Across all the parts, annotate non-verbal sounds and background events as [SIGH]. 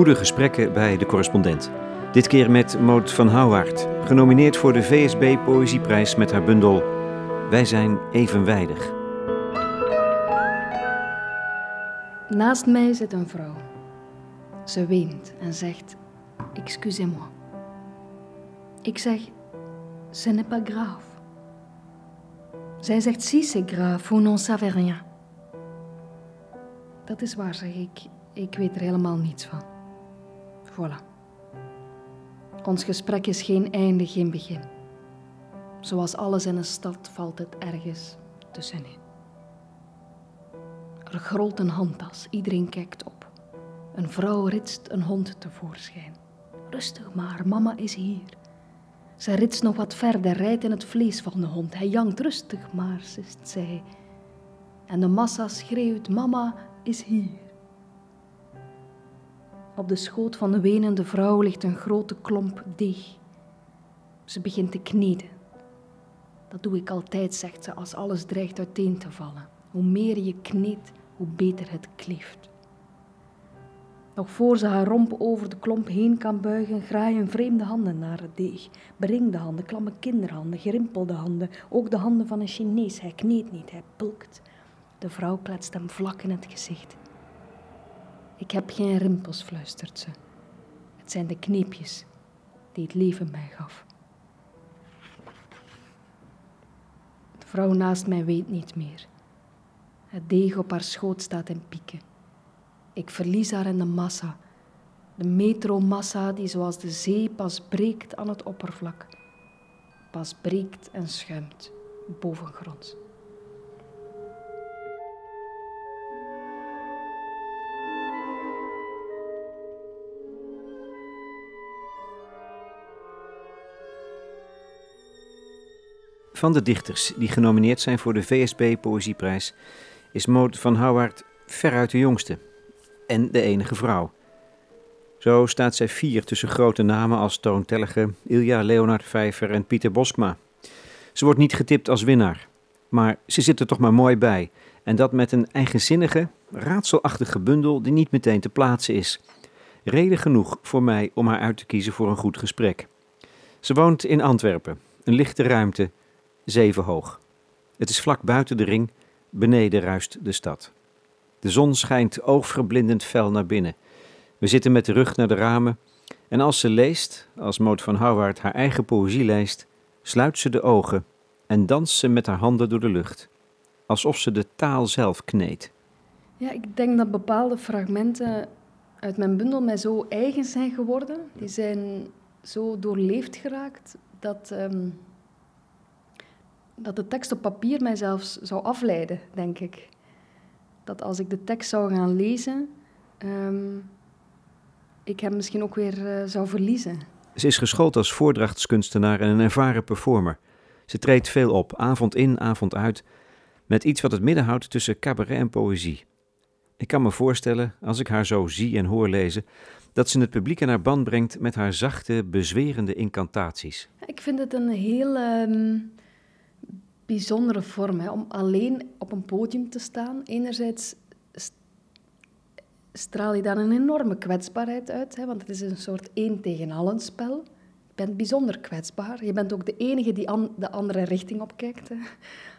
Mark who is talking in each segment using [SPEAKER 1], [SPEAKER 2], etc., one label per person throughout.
[SPEAKER 1] Goede gesprekken bij de correspondent. Dit keer met Maud van Houwaard, genomineerd voor de VSB Poëzieprijs met haar bundel Wij zijn evenwijdig.
[SPEAKER 2] Naast mij zit een vrouw. Ze weent en zegt: Excusez-moi. Ik zeg: Ce n'est pas grave. Zij zegt: Si, c'est grave, vous n'en savez rien. Dat is waar, zeg ik. Ik weet er helemaal niets van. Voilà. Ons gesprek is geen einde, geen begin. Zoals alles in een stad valt het ergens tussenin. Er grolt een handtas, iedereen kijkt op. Een vrouw ritst een hond tevoorschijn. Rustig maar, mama is hier. Zij ritst nog wat verder, rijdt in het vlees van de hond. Hij jankt rustig maar, zegt zij. En de massa schreeuwt, mama is hier. Op de schoot van de wenende vrouw ligt een grote klomp deeg. Ze begint te kneden. Dat doe ik altijd, zegt ze, als alles dreigt uiteen te vallen. Hoe meer je kneedt, hoe beter het kleeft. Nog voor ze haar romp over de klomp heen kan buigen, graaien vreemde handen naar het deeg. Beringde handen, klamme kinderhanden, gerimpelde handen, ook de handen van een Chinees. Hij kneedt niet, hij pulkt. De vrouw kletst hem vlak in het gezicht. Ik heb geen rimpels, fluistert ze. Het zijn de kneepjes die het leven mij gaf. De vrouw naast mij weet niet meer. Het deeg op haar schoot staat in pieken. Ik verlies haar in de massa. De metromassa die zoals de zee pas breekt aan het oppervlak. Pas breekt en schuimt bovengronds.
[SPEAKER 1] Van de dichters die genomineerd zijn voor de VSB Poëzieprijs is Maud van Houwaard veruit de jongste en de enige vrouw. Zo staat zij vier tussen grote namen als Toon Tellige, Ilja Leonard Vijver en Pieter Boskma. Ze wordt niet getipt als winnaar, maar ze zit er toch maar mooi bij. En dat met een eigenzinnige, raadselachtige bundel die niet meteen te plaatsen is. Reden genoeg voor mij om haar uit te kiezen voor een goed gesprek. Ze woont in Antwerpen, een lichte ruimte, zeven hoog. Het is vlak buiten de ring, beneden ruist de stad. De zon schijnt oogverblindend fel naar binnen. We zitten met de rug naar de ramen en als ze leest, als Moot van Houwaard haar eigen poëzie leest, sluit ze de ogen en danst ze met haar handen door de lucht, alsof ze de taal zelf kneedt.
[SPEAKER 2] Ja, ik denk dat bepaalde fragmenten uit mijn bundel mij zo eigen zijn geworden. Die zijn zo doorleefd geraakt dat, ehm, dat de tekst op papier mij zelfs zou afleiden, denk ik. Dat als ik de tekst zou gaan lezen, ehm, ik hem misschien ook weer eh, zou verliezen.
[SPEAKER 1] Ze is geschoold als voordrachtskunstenaar en een ervaren performer. Ze treedt veel op, avond in, avond uit, met iets wat het midden houdt tussen cabaret en poëzie. Ik kan me voorstellen, als ik haar zo zie en hoor lezen, dat ze het publiek in haar band brengt met haar zachte, bezwerende incantaties.
[SPEAKER 2] Ik vind het een heel ehm, bijzondere vorm hè, om alleen op een podium te staan. Enerzijds st- straal je dan een enorme kwetsbaarheid uit, hè, want het is een soort één tegen allen spel. Je bent bijzonder kwetsbaar. Je bent ook de enige die an de andere richting op kijkt. Hè.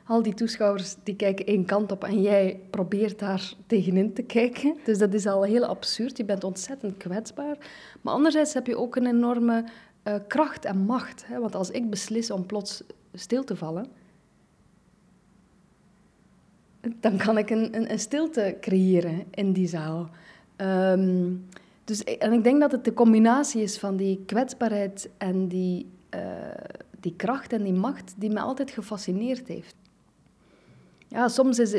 [SPEAKER 2] Al die toeschouwers die kijken één kant op en jij probeert daar tegenin te kijken. Dus dat is al heel absurd. Je bent ontzettend kwetsbaar. Maar anderzijds heb je ook een enorme uh, kracht en macht. Hè. Want als ik beslis om plots stil te vallen, dan kan ik een, een, een stilte creëren in die zaal. Um, dus, en ik denk dat het de combinatie is van die kwetsbaarheid en die, uh, die kracht en die macht die me altijd gefascineerd heeft. Ja, soms is,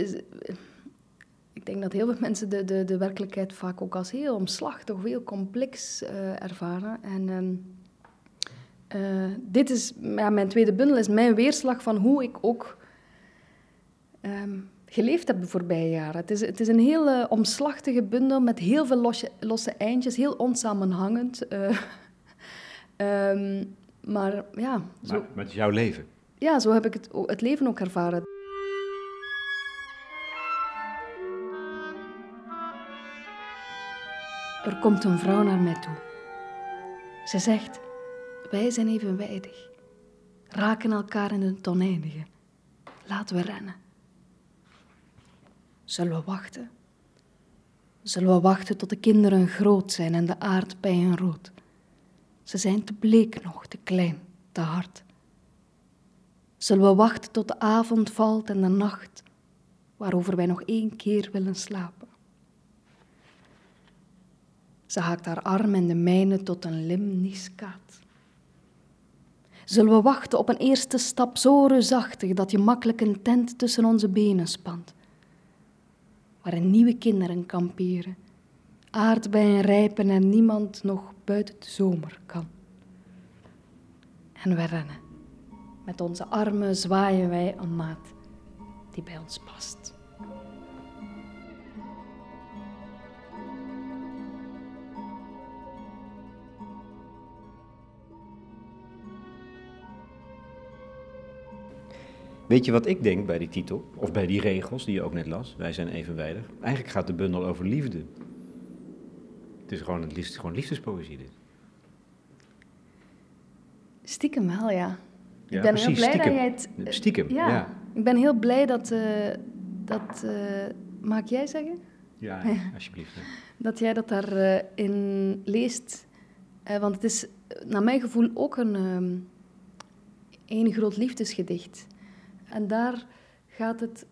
[SPEAKER 2] ik denk dat heel veel mensen de, de, de werkelijkheid vaak ook als heel omslachtig, heel complex uh, ervaren. En um, uh, dit is, ja, mijn tweede bundel is mijn weerslag van hoe ik ook um, geleefd heb de voorbije jaren. Het is, het is een heel uh, omslachtige bundel met heel veel losse, losse eindjes, heel onsamenhangend. Uh, um, [LAUGHS] maar ja...
[SPEAKER 1] Zo, maar met jouw leven?
[SPEAKER 2] Ja, zo heb ik het, het leven ook ervaren. Er komt een vrouw naar mij toe. Ze zegt: Wij zijn evenwijdig, raken elkaar in het oneindige. Laten we rennen. Zullen we wachten? Zullen we wachten tot de kinderen groot zijn en de aardbeien rood? Ze zijn te bleek nog, te klein, te hard. Zullen we wachten tot de avond valt en de nacht, waarover wij nog één keer willen slapen? Ze haakt haar arm in de mijne tot een limniscaat. Zullen we wachten op een eerste stap zo reusachtig dat je makkelijk een tent tussen onze benen spant, waarin nieuwe kinderen kamperen, aardbeien rijpen en niemand nog buiten de zomer kan. En we rennen. Met onze armen zwaaien wij een maat die bij ons past.
[SPEAKER 1] Weet je wat ik denk bij die titel, of bij die regels die je ook net las? Wij zijn evenwijdig. Eigenlijk gaat de bundel over liefde. Het is gewoon, het liefst, gewoon liefdespoëzie dit.
[SPEAKER 2] Stiekem wel, ja.
[SPEAKER 1] Ja,
[SPEAKER 2] ik ben
[SPEAKER 1] precies,
[SPEAKER 2] heel blij
[SPEAKER 1] stiekem.
[SPEAKER 2] dat jij het... eh,
[SPEAKER 1] Stiekem,
[SPEAKER 2] ja.
[SPEAKER 1] ja.
[SPEAKER 2] Ik ben heel blij dat... eh, dat eh, maak jij zeggen?
[SPEAKER 1] Ja, [LAUGHS] alsjeblieft. hè.
[SPEAKER 2] Dat jij dat daarin in leest. Eh, want het is, eh, naar mijn gevoel, ook een, ehm één groot liefdesgedicht. En daar gaat het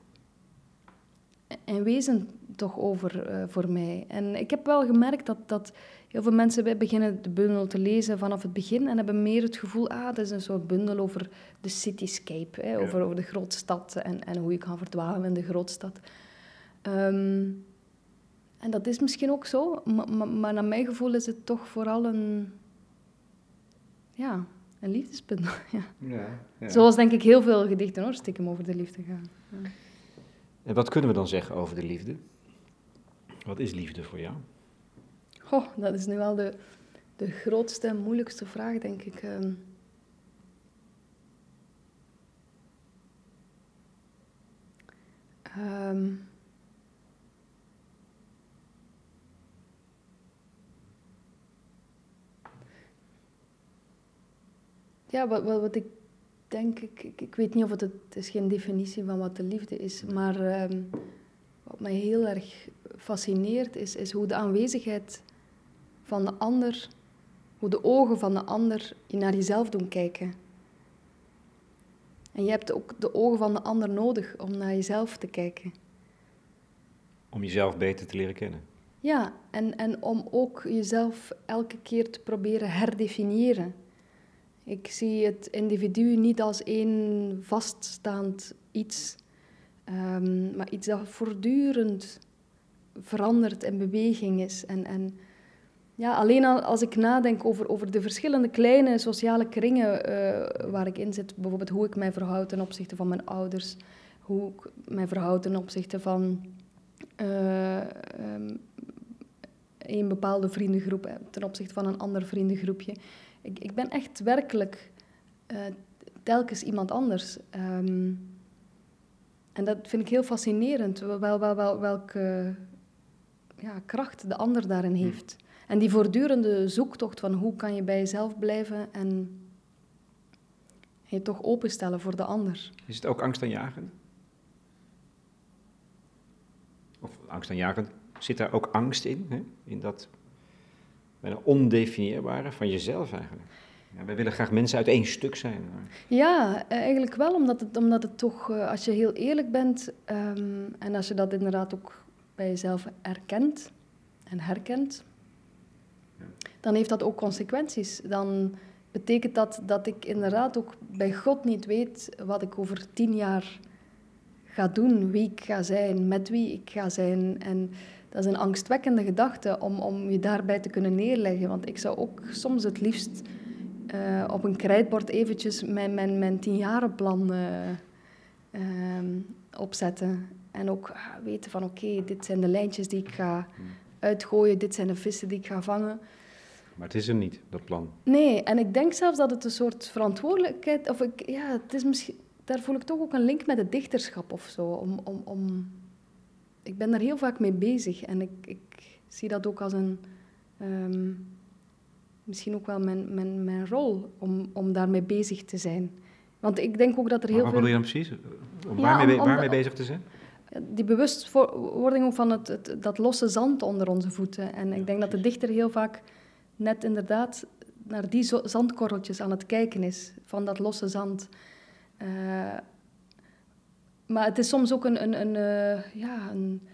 [SPEAKER 2] in wezen toch over eh, voor mij. En ik heb wel gemerkt dat, dat heel veel mensen bij beginnen de bundel te lezen vanaf het begin en hebben meer het gevoel, ah, dat is een soort bundel over de cityscape, hè, over, over de grootstad en, en hoe je kan verdwalen in de grootstad. Ehm, en dat is misschien ook zo, maar, maar, maar naar mijn gevoel is het toch vooral een, ja, een liefdesbundel. [LAUGHS] Ja.
[SPEAKER 1] Ja, ja.
[SPEAKER 2] Zoals denk ik heel veel gedichten hoor, stiekem over de liefde gaan. Ja.
[SPEAKER 1] En wat kunnen we dan zeggen over de liefde? Wat is liefde voor jou?
[SPEAKER 2] Goh, dat is nu wel de, de grootste en moeilijkste vraag, denk ik. Ehm. Ehm. Ja, wat, wat, wat ik denk, ik, ik, ik weet niet of het, het is geen definitie van wat de liefde is, maar ehm, wat mij heel erg fascineert is, is hoe de aanwezigheid van de ander, hoe de ogen van de ander je naar jezelf doen kijken. En je hebt ook de ogen van de ander nodig om naar jezelf te kijken.
[SPEAKER 1] Om jezelf beter te leren kennen.
[SPEAKER 2] Ja, en, en om ook jezelf elke keer te proberen herdefiniëren. Ik zie het individu niet als één vaststaand iets, ehm, maar iets dat voortdurend verandert en beweging is. En, en ja, alleen al als ik nadenk over, over de verschillende kleine sociale kringen eh, waar ik in zit, bijvoorbeeld hoe ik mij verhoud ten opzichte van mijn ouders, hoe ik mij verhoud ten opzichte van ehm, een bepaalde vriendengroep eh, ten opzichte van een ander vriendengroepje. Ik, ik ben echt werkelijk eh, telkens iemand anders. Ehm, en dat vind ik heel fascinerend, wel, wel, wel, wel- welke ja, kracht de ander daarin heeft. En die voortdurende zoektocht van hoe kan je bij jezelf blijven en je toch openstellen voor de ander.
[SPEAKER 1] Is het ook angstaanjagend? Of angstaanjagend, zit daar ook angst in? Hè? In dat bijna ondefinieerbare van jezelf eigenlijk. Ja, wij willen graag mensen uit één stuk zijn. maar-
[SPEAKER 2] Ja, eh, eigenlijk wel, omdat het, omdat het toch, eh, als je heel eerlijk bent ehm, en als je dat inderdaad ook bij jezelf erkent en herkent,
[SPEAKER 1] Ja.
[SPEAKER 2] dan heeft dat ook consequenties. Dan betekent dat dat ik inderdaad ook bij God niet weet wat ik over tien jaar ga doen, wie ik ga zijn, met wie ik ga zijn. En dat is een angstwekkende gedachte om, om je daarbij te kunnen neerleggen. Want ik zou ook soms het liefst eh, op een krijtbord eventjes mijn, mijn, mijn tienjarenplan eh, ehm, opzetten. En ook ah, weten van oké, dit zijn de lijntjes die ik ga uitgooien, dit zijn de vissen die ik ga vangen.
[SPEAKER 1] Maar het is er niet, dat plan.
[SPEAKER 2] Nee, en ik denk zelfs dat het een soort verantwoordelijkheid... Of ik, ja, het is misschien, daar voel ik toch ook een link met het dichterschap of zo. Om, om, om, ik ben daar heel vaak mee bezig en ik, ik zie dat ook als een ehm, misschien ook wel mijn, mijn, mijn rol om, om daarmee bezig te zijn. Want ik denk ook dat er heel
[SPEAKER 1] maar wat
[SPEAKER 2] veel...
[SPEAKER 1] bedoel je dan precies? Om
[SPEAKER 2] Ja,
[SPEAKER 1] waarmee,
[SPEAKER 2] om- om-
[SPEAKER 1] waarmee bezig te zijn?
[SPEAKER 2] Die bewustwording ook van het, het, dat losse zand onder onze voeten. En ik denk dat de dichter heel vaak net inderdaad naar die zandkorreltjes aan het kijken is, van dat losse zand. Eh, maar het is soms ook een, een, een, eh, ja, een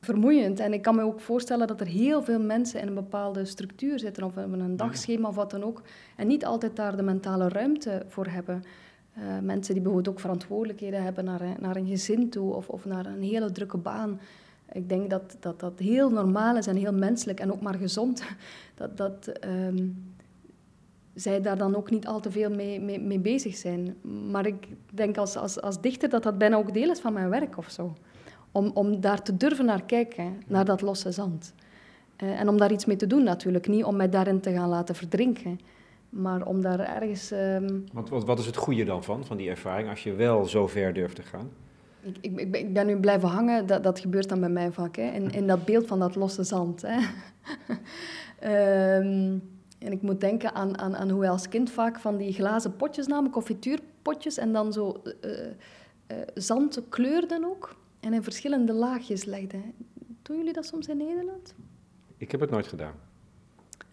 [SPEAKER 2] vermoeiend. En ik kan me ook voorstellen dat er heel veel mensen in een bepaalde structuur zitten, of in een dagschema of wat dan ook, en niet altijd daar de mentale ruimte voor hebben. Eh, mensen die bijvoorbeeld ook verantwoordelijkheden hebben naar, een- naar een gezin toe of, of naar een hele drukke baan. Ik denk dat, dat dat heel normaal is en heel menselijk en ook maar gezond. [LAUGHS] Dat, dat ehm, zij daar dan ook niet al te veel mee, mee, mee bezig zijn. Maar ik denk als, als, als dichter dat dat bijna ook deel is van mijn werk of zo. Om, om daar te durven naar kijken, naar dat losse zand. Eh, en om daar iets mee te doen natuurlijk. Niet om mij daarin te gaan laten verdrinken. Maar om daar ergens...
[SPEAKER 1] Want wat, wat is het goede dan van, van die ervaring, als je wel zo ver durft te gaan?
[SPEAKER 2] Ik, ik, ik ben- ik ben nu blijven hangen, dat, dat gebeurt dan bij mij vaak, hè, in, in dat beeld van dat losse zand. Hè. [LAUGHS] Ehm, en ik moet denken aan, aan, aan hoe wij als kind vaak van die glazen potjes namen, confituurpotjes, en dan zo kleurden ook, en in verschillende laagjes legden. Doen jullie dat soms in Nederland?
[SPEAKER 1] Ik heb het nooit gedaan.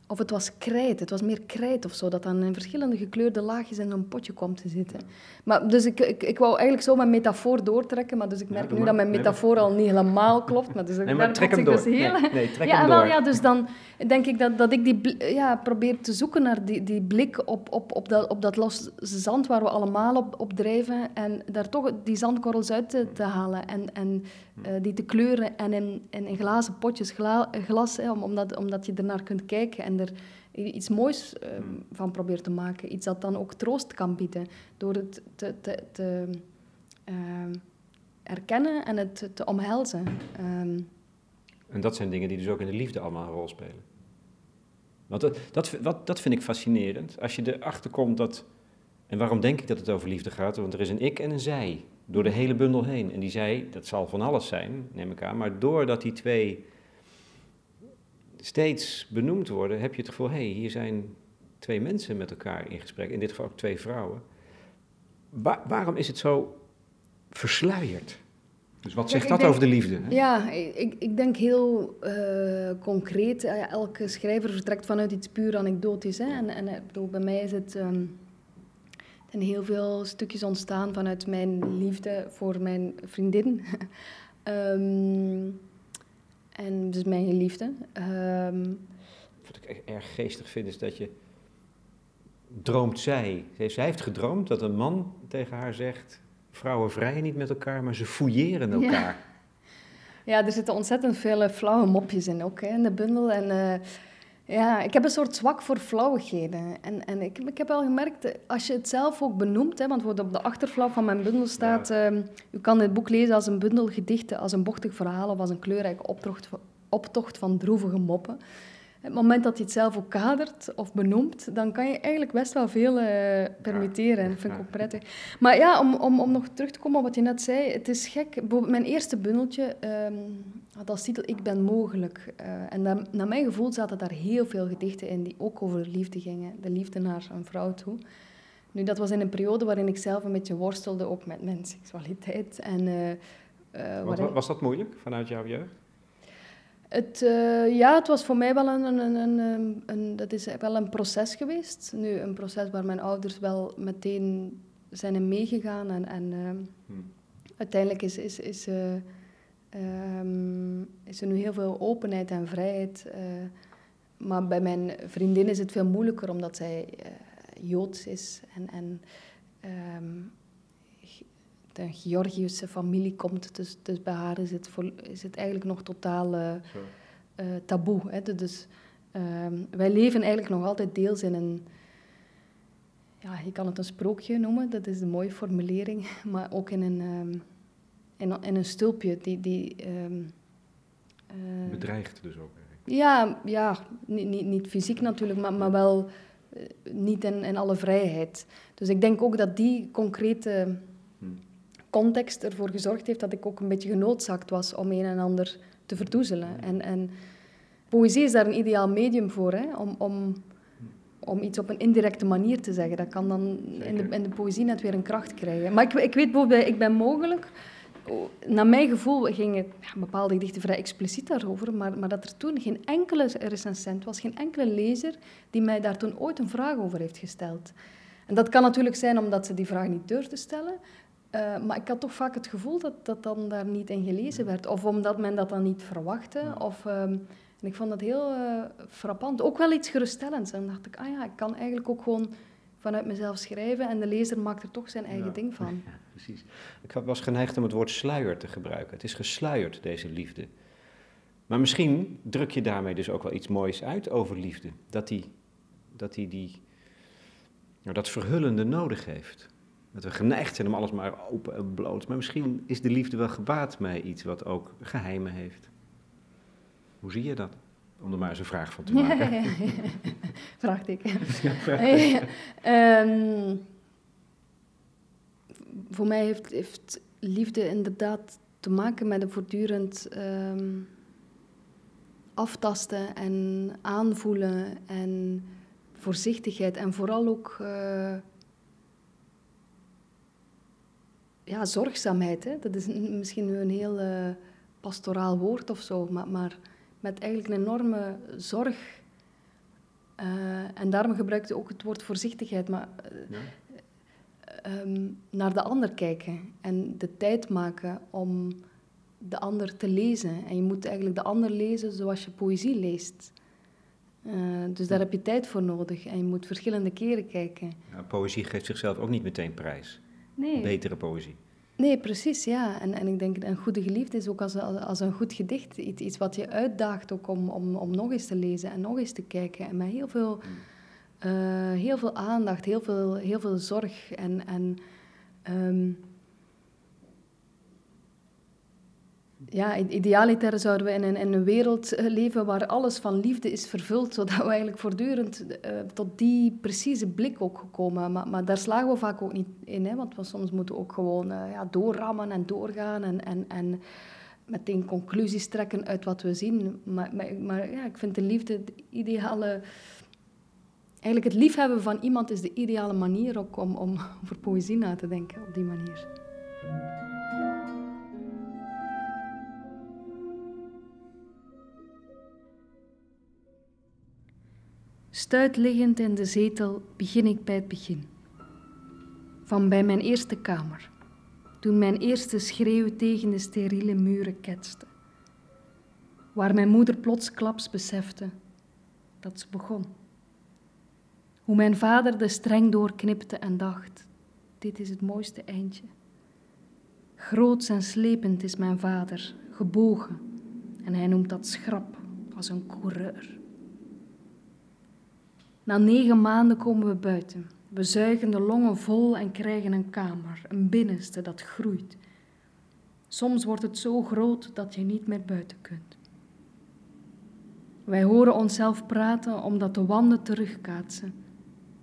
[SPEAKER 2] Of het was krijt, het was meer krijt of zo, dat dan in verschillende gekleurde laagjes in een potje kwam te zitten. Maar, dus ik, ik, ik wou eigenlijk zo mijn metafoor doortrekken, maar dus ik
[SPEAKER 1] Ja,
[SPEAKER 2] merk nu dat mijn
[SPEAKER 1] Nee,
[SPEAKER 2] metafoor al niet helemaal klopt. Maar dus ik
[SPEAKER 1] Nee, maar trek hem door.
[SPEAKER 2] dus heel-
[SPEAKER 1] Nee, nee, trek
[SPEAKER 2] ja,
[SPEAKER 1] hem
[SPEAKER 2] wel,
[SPEAKER 1] door.
[SPEAKER 2] ja, dus dan denk ik dat, dat ik die ja, probeer te zoeken naar die, die blik op, op, op, dat, op dat losse zand waar we allemaal op, op drijven en daar toch die zandkorrels uit te, te halen en, en eh, die te kleuren en in, in, in glazen potjes, gla, glas, hè, omdat, omdat je ernaar kunt kijken en er iets moois eh, van probeert te maken. Iets dat dan ook troost kan bieden door het te, te, te ehm, erkennen en het te, te omhelzen. Ehm,
[SPEAKER 1] En dat zijn dingen die dus ook in de liefde allemaal een rol spelen. Want dat, dat, wat, dat vind ik fascinerend. Als je erachter komt dat... En waarom denk ik dat het over liefde gaat? Want er is een ik en een zij door de hele bundel heen. En die zij, dat zal van alles zijn, neem ik aan. Maar doordat die twee steeds benoemd worden, heb je het gevoel... hé, hey, hier zijn twee mensen met elkaar in gesprek. In dit geval ook twee vrouwen. Wa- waarom is het zo versluierd? Dus wat zegt dat
[SPEAKER 2] denk-
[SPEAKER 1] over de liefde? hè?
[SPEAKER 2] Ja, ik, ik denk heel eh, concreet. Eh, ja, elke schrijver vertrekt vanuit iets puur anekdotisch. Hè? En, en ik bedoel, bij mij is het, ehm, er zijn heel veel stukjes ontstaan vanuit mijn liefde voor mijn vriendin. [LAUGHS] Ehm, en dus mijn geliefde. Ehm,
[SPEAKER 1] Wat ik echt erg geestig vind is dat je droomt zij. Zij heeft gedroomd dat een man tegen haar zegt: vrouwen vrijen niet met elkaar, maar ze fouilleren elkaar.
[SPEAKER 2] Ja, er zitten ontzettend veel flauwe mopjes in ook, hè, in de bundel. En eh, ja, ik heb een soort zwak voor flauwigheden. En, en ik, ik heb wel gemerkt, als je het zelf ook benoemt, hè, want wat op de achterflap van mijn bundel staat... ehm, u kan dit boek lezen als een bundel gedichten, als een bochtig verhaal of als een kleurrijke optocht, optocht van droevige moppen. Het moment dat je het zelf ook kadert of benoemt, dan kan je eigenlijk best wel veel eh, permitteren. En dat vind ik ook prettig. Maar ja, om, om, om nog terug te komen op wat je net zei. Het is gek. Mijn eerste bundeltje ehm, had als titel Ik ben mogelijk. Eh, en naar, naar mijn gevoel zaten daar heel veel gedichten in die ook over liefde gingen. De liefde naar een vrouw toe. Nu, dat was in een periode waarin ik zelf een beetje worstelde, ook met mijn seksualiteit. En, eh, eh,
[SPEAKER 1] Want
[SPEAKER 2] waarin-
[SPEAKER 1] wa- was dat moeilijk vanuit jouw jeugd?
[SPEAKER 2] Het, eh, ja, het was voor mij wel een, een, een, een, dat is wel een proces geweest. Nu, een proces waar mijn ouders wel meteen zijn in meegegaan. En, en ehm,
[SPEAKER 1] Hmm.
[SPEAKER 2] uiteindelijk is, is, is, eh, ehm, is er nu heel veel openheid en vrijheid. eh, maar bij mijn vriendin is het veel moeilijker, omdat zij eh, Joods is. En, en ehm, de Georgiëse familie komt. Dus, dus bij haar is het, vol- is het eigenlijk nog totaal eh, eh, taboe. Hè? Du- Dus ehm, wij leven eigenlijk nog altijd deels in een... Ja, je kan het een sprookje noemen, dat is een mooie formulering. [LAUGHS] Maar ook in een, ehm, in, een- in een stulpje die... die ehm, eh,
[SPEAKER 1] Bedreigd dus ook. eigenlijk.
[SPEAKER 2] ja, ja niet, niet, niet fysiek natuurlijk, maar, maar wel eh, niet in, in alle vrijheid. Dus ik denk ook dat die concrete
[SPEAKER 1] Hmm.
[SPEAKER 2] Context ervoor gezorgd heeft dat ik ook een beetje genoodzaakt was om een en ander te verdoezelen. En, en poëzie is daar een ideaal medium voor, hè? Om, om, om iets op een indirecte manier te zeggen. Dat kan dan in de, in de poëzie net weer een kracht krijgen. Maar ik, ik weet bijvoorbeeld, ik ben mogelijk... Naar mijn gevoel gingen ja, bepaalde gedichten vrij expliciet daarover, maar, maar dat er toen geen enkele recensent was, geen enkele lezer die mij daar toen ooit een vraag over heeft gesteld. En dat kan natuurlijk zijn omdat ze die vraag niet durfde stellen, uh, maar ik had toch vaak het gevoel dat dat dan daar niet in gelezen werd. Of omdat men dat dan niet verwachtte. Of, um, en ik vond dat heel uh, frappant. Ook wel iets geruststellends. En dan dacht ik, ah ja, ik kan eigenlijk ook gewoon vanuit mezelf schrijven. En de lezer maakt er toch zijn eigen ding van. [LAUGHS]
[SPEAKER 1] Ja, precies. Ik was geneigd om het woord sluier te gebruiken. Het is gesluierd, deze liefde. Maar misschien druk je daarmee dus ook wel iets moois uit over liefde. Dat die, dat, die, die, nou, dat verhullende nodig heeft. Dat we geneigd zijn om alles maar open en bloot. Maar misschien is de liefde wel gebaat bij iets wat ook geheimen heeft. Hoe zie je dat? Om er maar eens een vraag van te [LAUGHS] maken. Ja,
[SPEAKER 2] vraag [LAUGHS] ik. um, voor mij heeft, heeft, liefde inderdaad te maken met een voortdurend um, aftasten en aanvoelen en voorzichtigheid. En vooral ook... Uh, ja, zorgzaamheid. Hè? Dat is misschien een heel uh, pastoraal woord of zo, maar, maar met eigenlijk een enorme zorg. Uh, en daarom gebruikt ook het woord voorzichtigheid, maar uh, um, naar de ander kijken en de tijd maken om de ander te lezen. En je moet eigenlijk de ander lezen zoals je poëzie leest. Uh, dus daar heb je tijd voor nodig en je moet verschillende keren kijken.
[SPEAKER 1] Ja, poëzie geeft zichzelf ook niet meteen prijs nee. betere poëzie.
[SPEAKER 2] Nee, precies, ja. En, en ik denk, een goede geliefde is ook als, als een goed gedicht iets, iets wat je uitdaagt ook om, om, om nog eens te lezen en nog eens te kijken. En met heel veel, uh, heel veel aandacht, heel veel, heel veel zorg en... en um, ja, idealiter zouden we in een, in een wereld eh, leven waar alles van liefde is vervuld, [LAUGHS] zodat we eigenlijk voortdurend uh, tot die precieze blik ook komen. Maar, maar daar slagen we vaak ook niet in, hè, want we soms moeten ook gewoon uh, ja, doorrammen en doorgaan en, en, en meteen conclusies trekken uit wat we zien. Maar, maar, ja, ik vind de liefde de ideale... Eigenlijk het liefhebben van iemand is de ideale manier ook om, om [LAUGHS] over poëzie na te denken, op die manier. Stuitliggend in de zetel begin ik bij het begin. Van bij mijn eerste kamer, toen mijn eerste schreeuw tegen de steriele muren ketste. Waar mijn moeder plotsklaps besefte dat ze begon. Hoe mijn vader de streng doorknipte en dacht: dit is het mooiste eindje. Groots en slepend is mijn vader, gebogen, en hij noemt dat schrap als een coureur. Na negen maanden komen we buiten. We zuigen de longen vol en krijgen een kamer, een binnenste dat groeit. Soms wordt het zo groot dat je niet meer buiten kunt. Wij horen onszelf praten omdat de wanden terugkaatsen.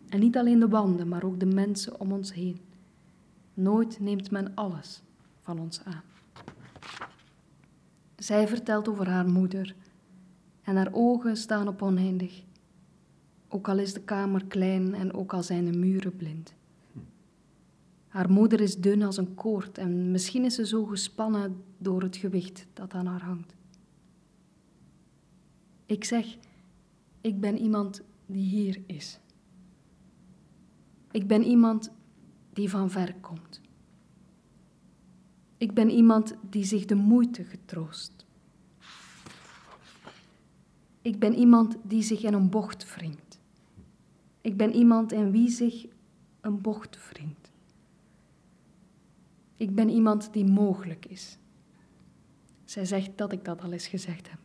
[SPEAKER 2] En niet alleen de wanden, maar ook de mensen om ons heen. Nooit neemt men alles van ons aan. Zij vertelt over haar moeder en haar ogen staan op oneindig ook al is de kamer klein en ook al zijn de muren blind. Haar moeder is dun als een koord en misschien is ze zo gespannen door het gewicht dat aan haar hangt. Ik zeg, ik ben iemand die hier is. Ik ben iemand die van ver komt. Ik ben iemand die zich de moeite getroost. Ik ben iemand die zich in een bocht wringt. Ik ben iemand in wie zich een bocht wringt. Ik ben iemand die mogelijk is. Zij zegt dat ik dat al eens gezegd heb.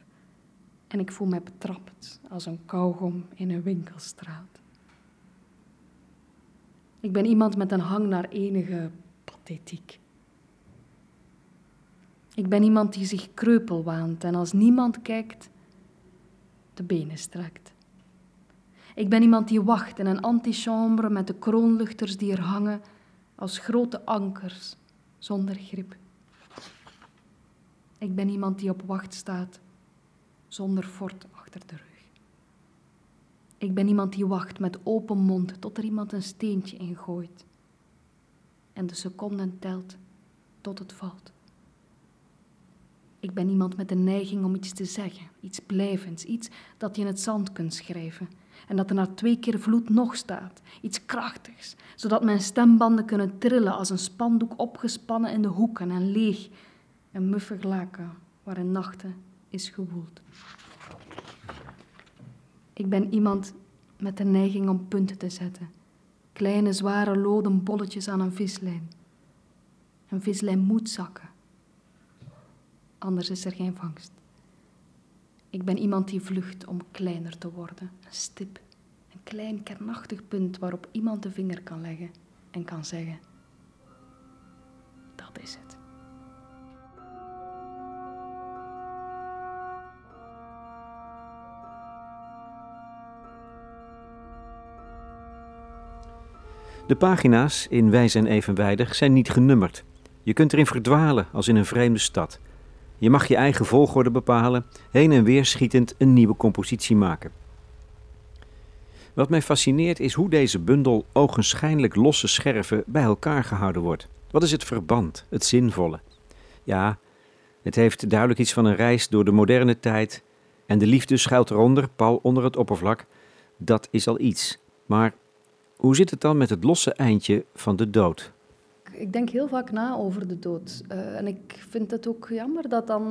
[SPEAKER 2] En ik voel mij betrapt als een kauwgom in een winkelstraat. Ik ben iemand met een hang naar enige pathetiek. Ik ben iemand die zich kreupel waant en als niemand kijkt, de benen strekt. Ik ben iemand die wacht in een antichambre met de kroonluchters die er hangen als grote ankers zonder grip. Ik ben iemand die op wacht staat zonder fort achter de rug. Ik ben iemand die wacht met open mond tot er iemand een steentje ingooit. En de seconden telt tot het valt. Ik ben iemand met de neiging om iets te zeggen, iets blijvends, iets dat je in het zand kunt schrijven. En dat er na twee keer vloed nog staat, iets krachtigs, zodat mijn stembanden kunnen trillen als een spandoek opgespannen in de hoeken en leeg, een muffig laken waarin nachten is gewoeld. Ik ben iemand met de neiging om punten te zetten, kleine zware loden bolletjes aan een vislijn. Een vislijn moet zakken anders is er geen vangst. Ik ben iemand die vlucht om kleiner te worden, een stip, een klein kernachtig punt waarop iemand de vinger kan leggen en kan zeggen: dat is het.
[SPEAKER 1] De pagina's in Wij zijn evenwijdig zijn niet genummerd. Je kunt erin verdwalen als in een vreemde stad. Je mag je eigen volgorde bepalen, heen en weer schietend een nieuwe compositie maken. Wat mij fascineert is hoe deze bundel ogenschijnlijk losse scherven bij elkaar gehouden wordt. Wat is het verband, het zinvolle? Ja, het heeft duidelijk iets van een reis door de moderne tijd en de liefde schuilt eronder, pal onder het oppervlak. Dat is al iets. Maar hoe zit het dan met het losse eindje van de dood?
[SPEAKER 2] Ik denk heel vaak na over de dood. Uh, en ik vind het ook jammer dat dan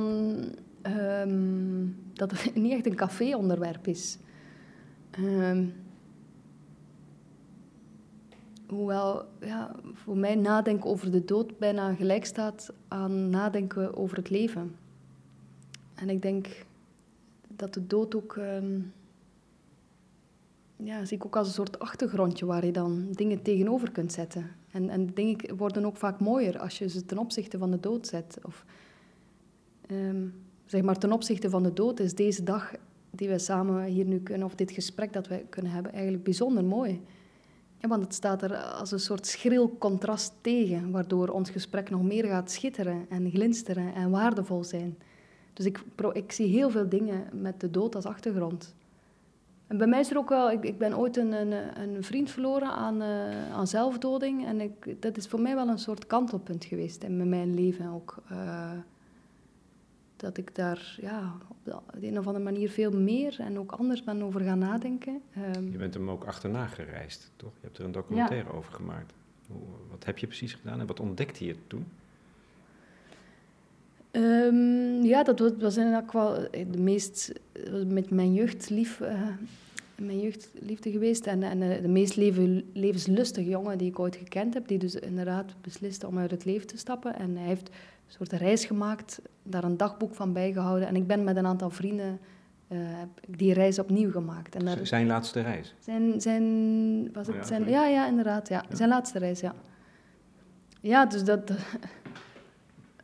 [SPEAKER 2] um, dat het [LAUGHS] niet echt een café-onderwerp is. Um, hoewel ja, voor mij nadenken over de dood bijna gelijk staat aan nadenken over het leven. En ik denk dat de dood ook um, ja, zie ik ook als een soort achtergrondje waar je dan dingen tegenover kunt zetten. En, en dingen worden ook vaak mooier als je ze ten opzichte van de dood zet. Of um, zeg maar ten opzichte van de dood is deze dag die we samen hier nu kunnen, of dit gesprek dat we kunnen hebben, eigenlijk bijzonder mooi. Ja, want het staat er als een soort schril contrast tegen, waardoor ons gesprek nog meer gaat schitteren en glinsteren en waardevol zijn. Dus ik, ik zie heel veel dingen met de dood als achtergrond. En bij mij is er ook wel, ik, ik ben ooit een, een, een vriend verloren aan, uh, aan zelfdoding. En ik, dat is voor mij wel een soort kantelpunt geweest in mijn leven ook. Uh, dat ik daar ja, op de een of andere manier veel meer en ook anders ben over gaan nadenken.
[SPEAKER 1] Um, je bent hem ook achterna gereisd, toch? Je hebt er een documentaire over gemaakt. Hoe, wat heb je precies gedaan en wat ontdekte je toen?
[SPEAKER 2] Um, ja, dat was, was eigenlijk wel de meest, met mijn jeugd lief, uh, mijn jeugdliefde geweest. En, en uh, de meest leven, levenslustige jongen die ik ooit gekend heb. Die dus inderdaad besliste om uit het leven te stappen. En hij heeft een soort reis gemaakt, daar een dagboek van bijgehouden. En ik ben met een aantal vrienden uh, die reis opnieuw gemaakt. En
[SPEAKER 1] daar, zijn laatste reis?
[SPEAKER 2] Zijn, zijn, was het oh ja, zijn, ja, ja, inderdaad. Ja. ja. Zijn laatste reis, ja. Ja, dus dat...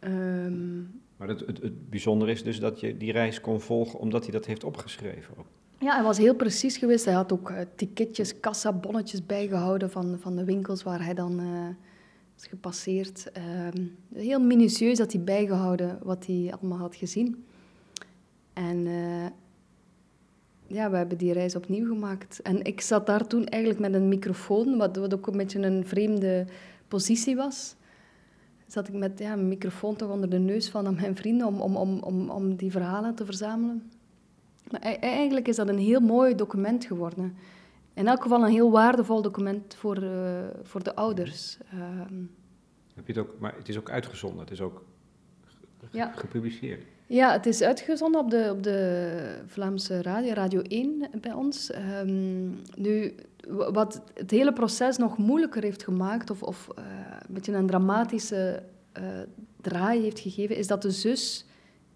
[SPEAKER 1] um, [LAUGHS] Maar het, het bijzondere is dus dat je die reis kon volgen omdat hij dat heeft opgeschreven.
[SPEAKER 2] Ja, hij was heel precies geweest. Hij had ook uh, ticketjes, kassabonnetjes bijgehouden van, van de winkels waar hij dan uh, was gepasseerd. Uh, heel minutieus had hij bijgehouden wat hij allemaal had gezien. En uh, ja, we hebben die reis opnieuw gemaakt. En ik zat daar toen eigenlijk met een microfoon, wat, wat ook een beetje een vreemde positie was zat ik met ja, een microfoon toch onder de neus van mijn vrienden om, om, om, om, om die verhalen te verzamelen. Maar eigenlijk is dat een heel mooi document geworden. In elk geval een heel waardevol document voor, uh, voor de ouders.
[SPEAKER 1] Ehm, Heb je het ook, maar het is ook uitgezonden, het is ook ja. gepubliceerd.
[SPEAKER 2] Ja, het is uitgezonden op de, op de Vlaamse radio, Radio 1 bij ons. Um, nu, wat het hele proces nog moeilijker heeft gemaakt, of, of uh, een beetje een dramatische uh, draai heeft gegeven, is dat de zus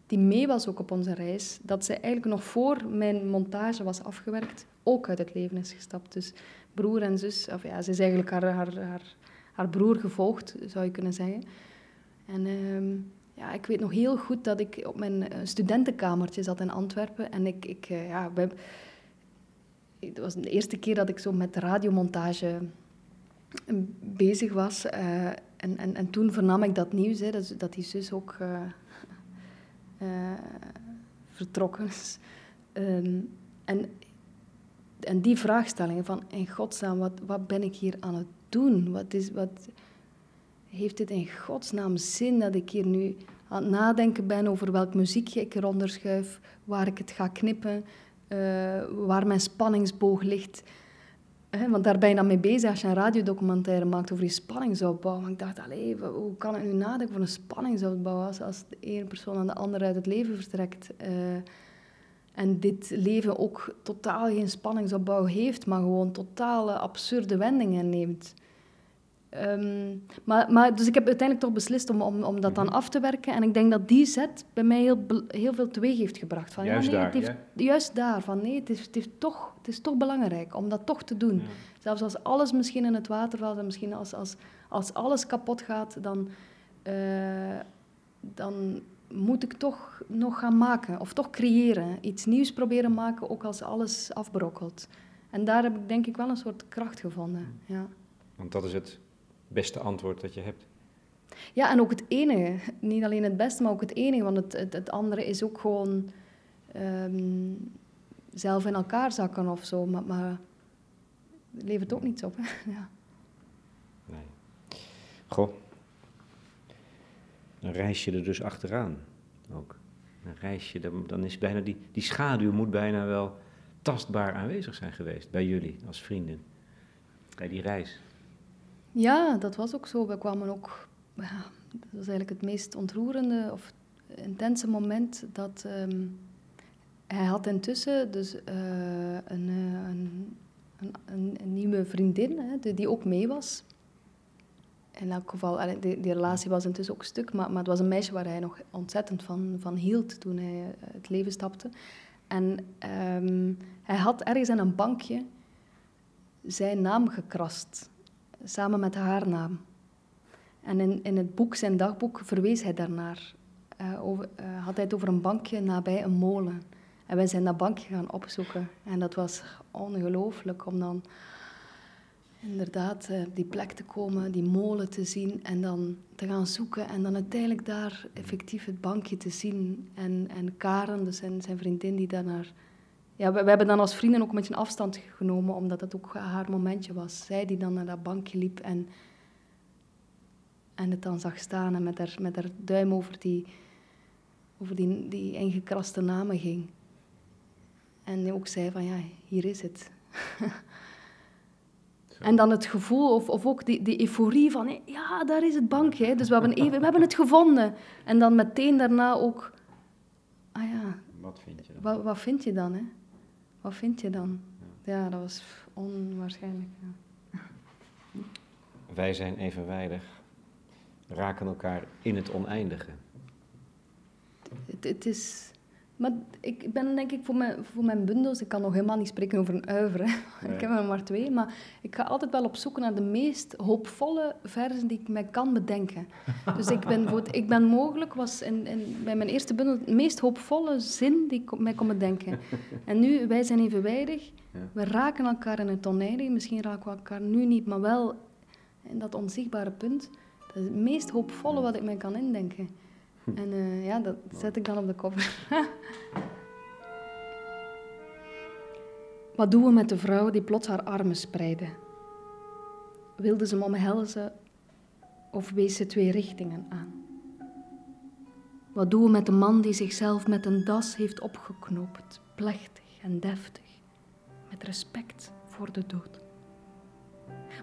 [SPEAKER 2] die mee was ook op onze reis, dat ze eigenlijk nog voor mijn montage was afgewerkt, ook uit het leven is gestapt. Dus broer en zus, of ja, ze is eigenlijk haar, haar, haar, haar broer gevolgd, zou je kunnen zeggen. En uh, ja, ik weet nog heel goed dat ik op mijn eh, studentenkamertje zat in Antwerpen en ik, ik ja, het was de eerste keer dat ik zo met radiomontage bezig was. Uh, en, en, en toen vernam ik dat nieuws, hè, dat, die zus ook uh, vertrokken is. Ehm, en, en die vraagstellingen van, in godsnaam, wat, wat ben ik hier aan het doen? Wat, is, wat heeft dit in godsnaam zin dat ik hier nu aan het nadenken ben over welk muziekje ik eronder schuif, waar ik het ga knippen, uh, waar mijn spanningsboog ligt. want daar ben je dan mee bezig als je een radiodocumentaire maakt over die spanningsopbouw. Maar ik dacht, allee, hoe kan ik nu nadenken over een spanningsopbouw als, als de ene persoon aan de andere uit het leven vertrekt? Uh, en dit leven ook totaal geen spanningsopbouw heeft, maar gewoon totale absurde wendingen neemt. Um, maar, maar, dus ik heb uiteindelijk toch beslist om, om, om dat dan mhm. af te werken. En ik denk dat die zet bij mij heel, heel veel teweeg heeft gebracht.
[SPEAKER 1] Van, juist
[SPEAKER 2] ja,
[SPEAKER 1] nee, daar,
[SPEAKER 2] heeft, Juist daar. Van nee, het is, het, is toch, het is toch belangrijk om dat toch te doen. Zelfs als alles misschien in het water valt en misschien als, als, als alles kapot gaat, dan, uh, dan moet ik toch nog gaan maken. Of toch creëren. Iets nieuws proberen maken, ook als alles afbrokkelt. En daar heb ik denk ik wel een soort kracht gevonden. Ja.
[SPEAKER 1] Want dat is het beste antwoord dat je hebt.
[SPEAKER 2] Ja, en ook het enige. Niet alleen het beste, maar ook het enige. Want het, het, het andere is ook gewoon um, zelf in elkaar zakken of zo. Maar, maar levert ook niets op. Hè? [LAUGHS] Ja.
[SPEAKER 1] Nee. Goh. Dan reis je er dus achteraan ook. Dan reis je, dan, dan is bijna die, die schaduw moet bijna wel tastbaar aanwezig zijn geweest bij jullie als vrienden. Bij die reis.
[SPEAKER 2] Ja, dat was ook zo. We kwamen ook... Ja, dat was eigenlijk het meest ontroerende of intense moment dat... Um, hij had intussen dus uh, een, een, een, een, nieuwe vriendin, hè, die, die, ook mee was. In elk geval, die, die, relatie was intussen ook stuk, maar, maar het was een meisje waar hij nog ontzettend van, van hield toen hij het leven stapte. En um, hij had ergens in een bankje zijn naam gekrast samen met haar naam. En in, in het boek, zijn dagboek, verwees hij daarnaar. Uh, over, uh, had hij het over een bankje nabij een molen. En wij zijn dat bankje gaan opzoeken. En dat was ongelooflijk om dan inderdaad uh, die plek te komen, die molen te zien en dan te gaan zoeken. En dan uiteindelijk daar effectief het bankje te zien. En, en Karen, dus zijn, zijn vriendin, die daarnaar ja, we, we, hebben dan als vrienden ook een beetje afstand genomen, omdat het ook haar momentje was. Zij die dan naar dat bankje liep en, en het dan zag staan en met haar, met haar duim over die, over die, die ingekraste namen ging. En ook zei van, ja, hier is het. en dan het gevoel, of, of ook die, die euforie van, ja, daar is het bankje. Dus we hebben, even, we hebben het gevonden. En dan meteen daarna ook, ah ja...
[SPEAKER 1] Wat vind je dan?
[SPEAKER 2] Wat, wat vind je dan, hè? Wat vind je dan? Ja, dat was onwaarschijnlijk. Ja.
[SPEAKER 1] Wij zijn evenwijdig, raken elkaar in het oneindige.
[SPEAKER 2] Het, het is maar ik ben denk ik voor mijn, voor mijn bundels, ik kan nog helemaal niet spreken over een uiver, [LAUGHS] ik heb er maar twee, maar ik ga altijd wel op zoek naar de meest hoopvolle versen die ik mij kan bedenken. [LAUGHS] Dus ik ben, ik ben mogelijk, was in, in, bij mijn eerste bundel, de meest hoopvolle zin die ik mij kon bedenken. [LAUGHS] En nu, wij zijn evenwijdig, we raken elkaar in het oneindige, misschien raken we elkaar nu niet, maar wel in dat onzichtbare punt. Dat is het meest hoopvolle wat ik mij kan indenken. En uh, ja, dat zet ik dan op de cover. Wat doen we met de vrouw die plots haar armen spreidde? Wilde ze me omhelzen of wees ze twee richtingen aan? Wat doen we met de man die zichzelf met een das heeft opgeknoopt, plechtig en deftig, met respect voor de dood?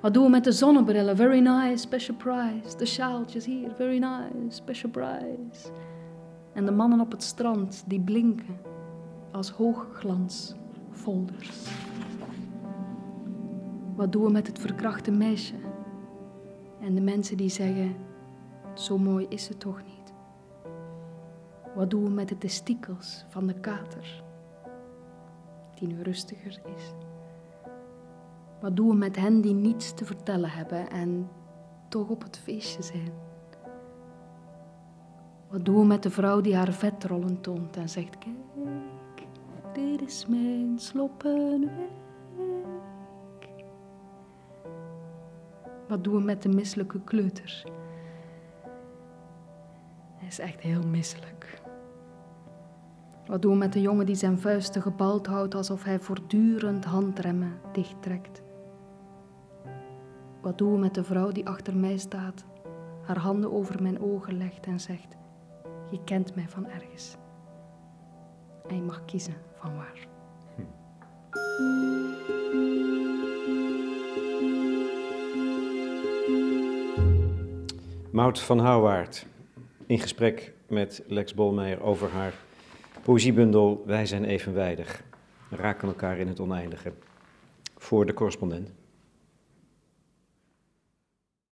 [SPEAKER 2] Wat doen we met de zonnebrillen? Very nice, special price. De sjaaltjes hier, very nice, special price. En de mannen op het strand die blinken als hoogglans folders. Wat doen we met het verkrachte meisje? En de mensen die zeggen, zo mooi is ze toch niet? Wat doen we met de testikels van de kater, die nu rustiger is? Wat doen we met hen die niets te vertellen hebben en toch op het feestje zijn? Wat doen we met de vrouw die haar vetrollen toont en zegt: Kijk, dit is mijn. Wat doen we met de misselijke kleuter? Hij is echt heel misselijk. Wat doen we met de jongen die zijn vuisten gebald houdt alsof hij voortdurend handremmen dichttrekt? Wat doen we met de vrouw die achter mij staat, haar handen over mijn ogen legt en zegt: Je kent mij van ergens. En je mag kiezen van waar.
[SPEAKER 1] Maud van Houwaard in gesprek met Lex Bolmeijer over haar poëziebundel Wij zijn evenwijdig. Raken elkaar in het oneindige. Voor de correspondent.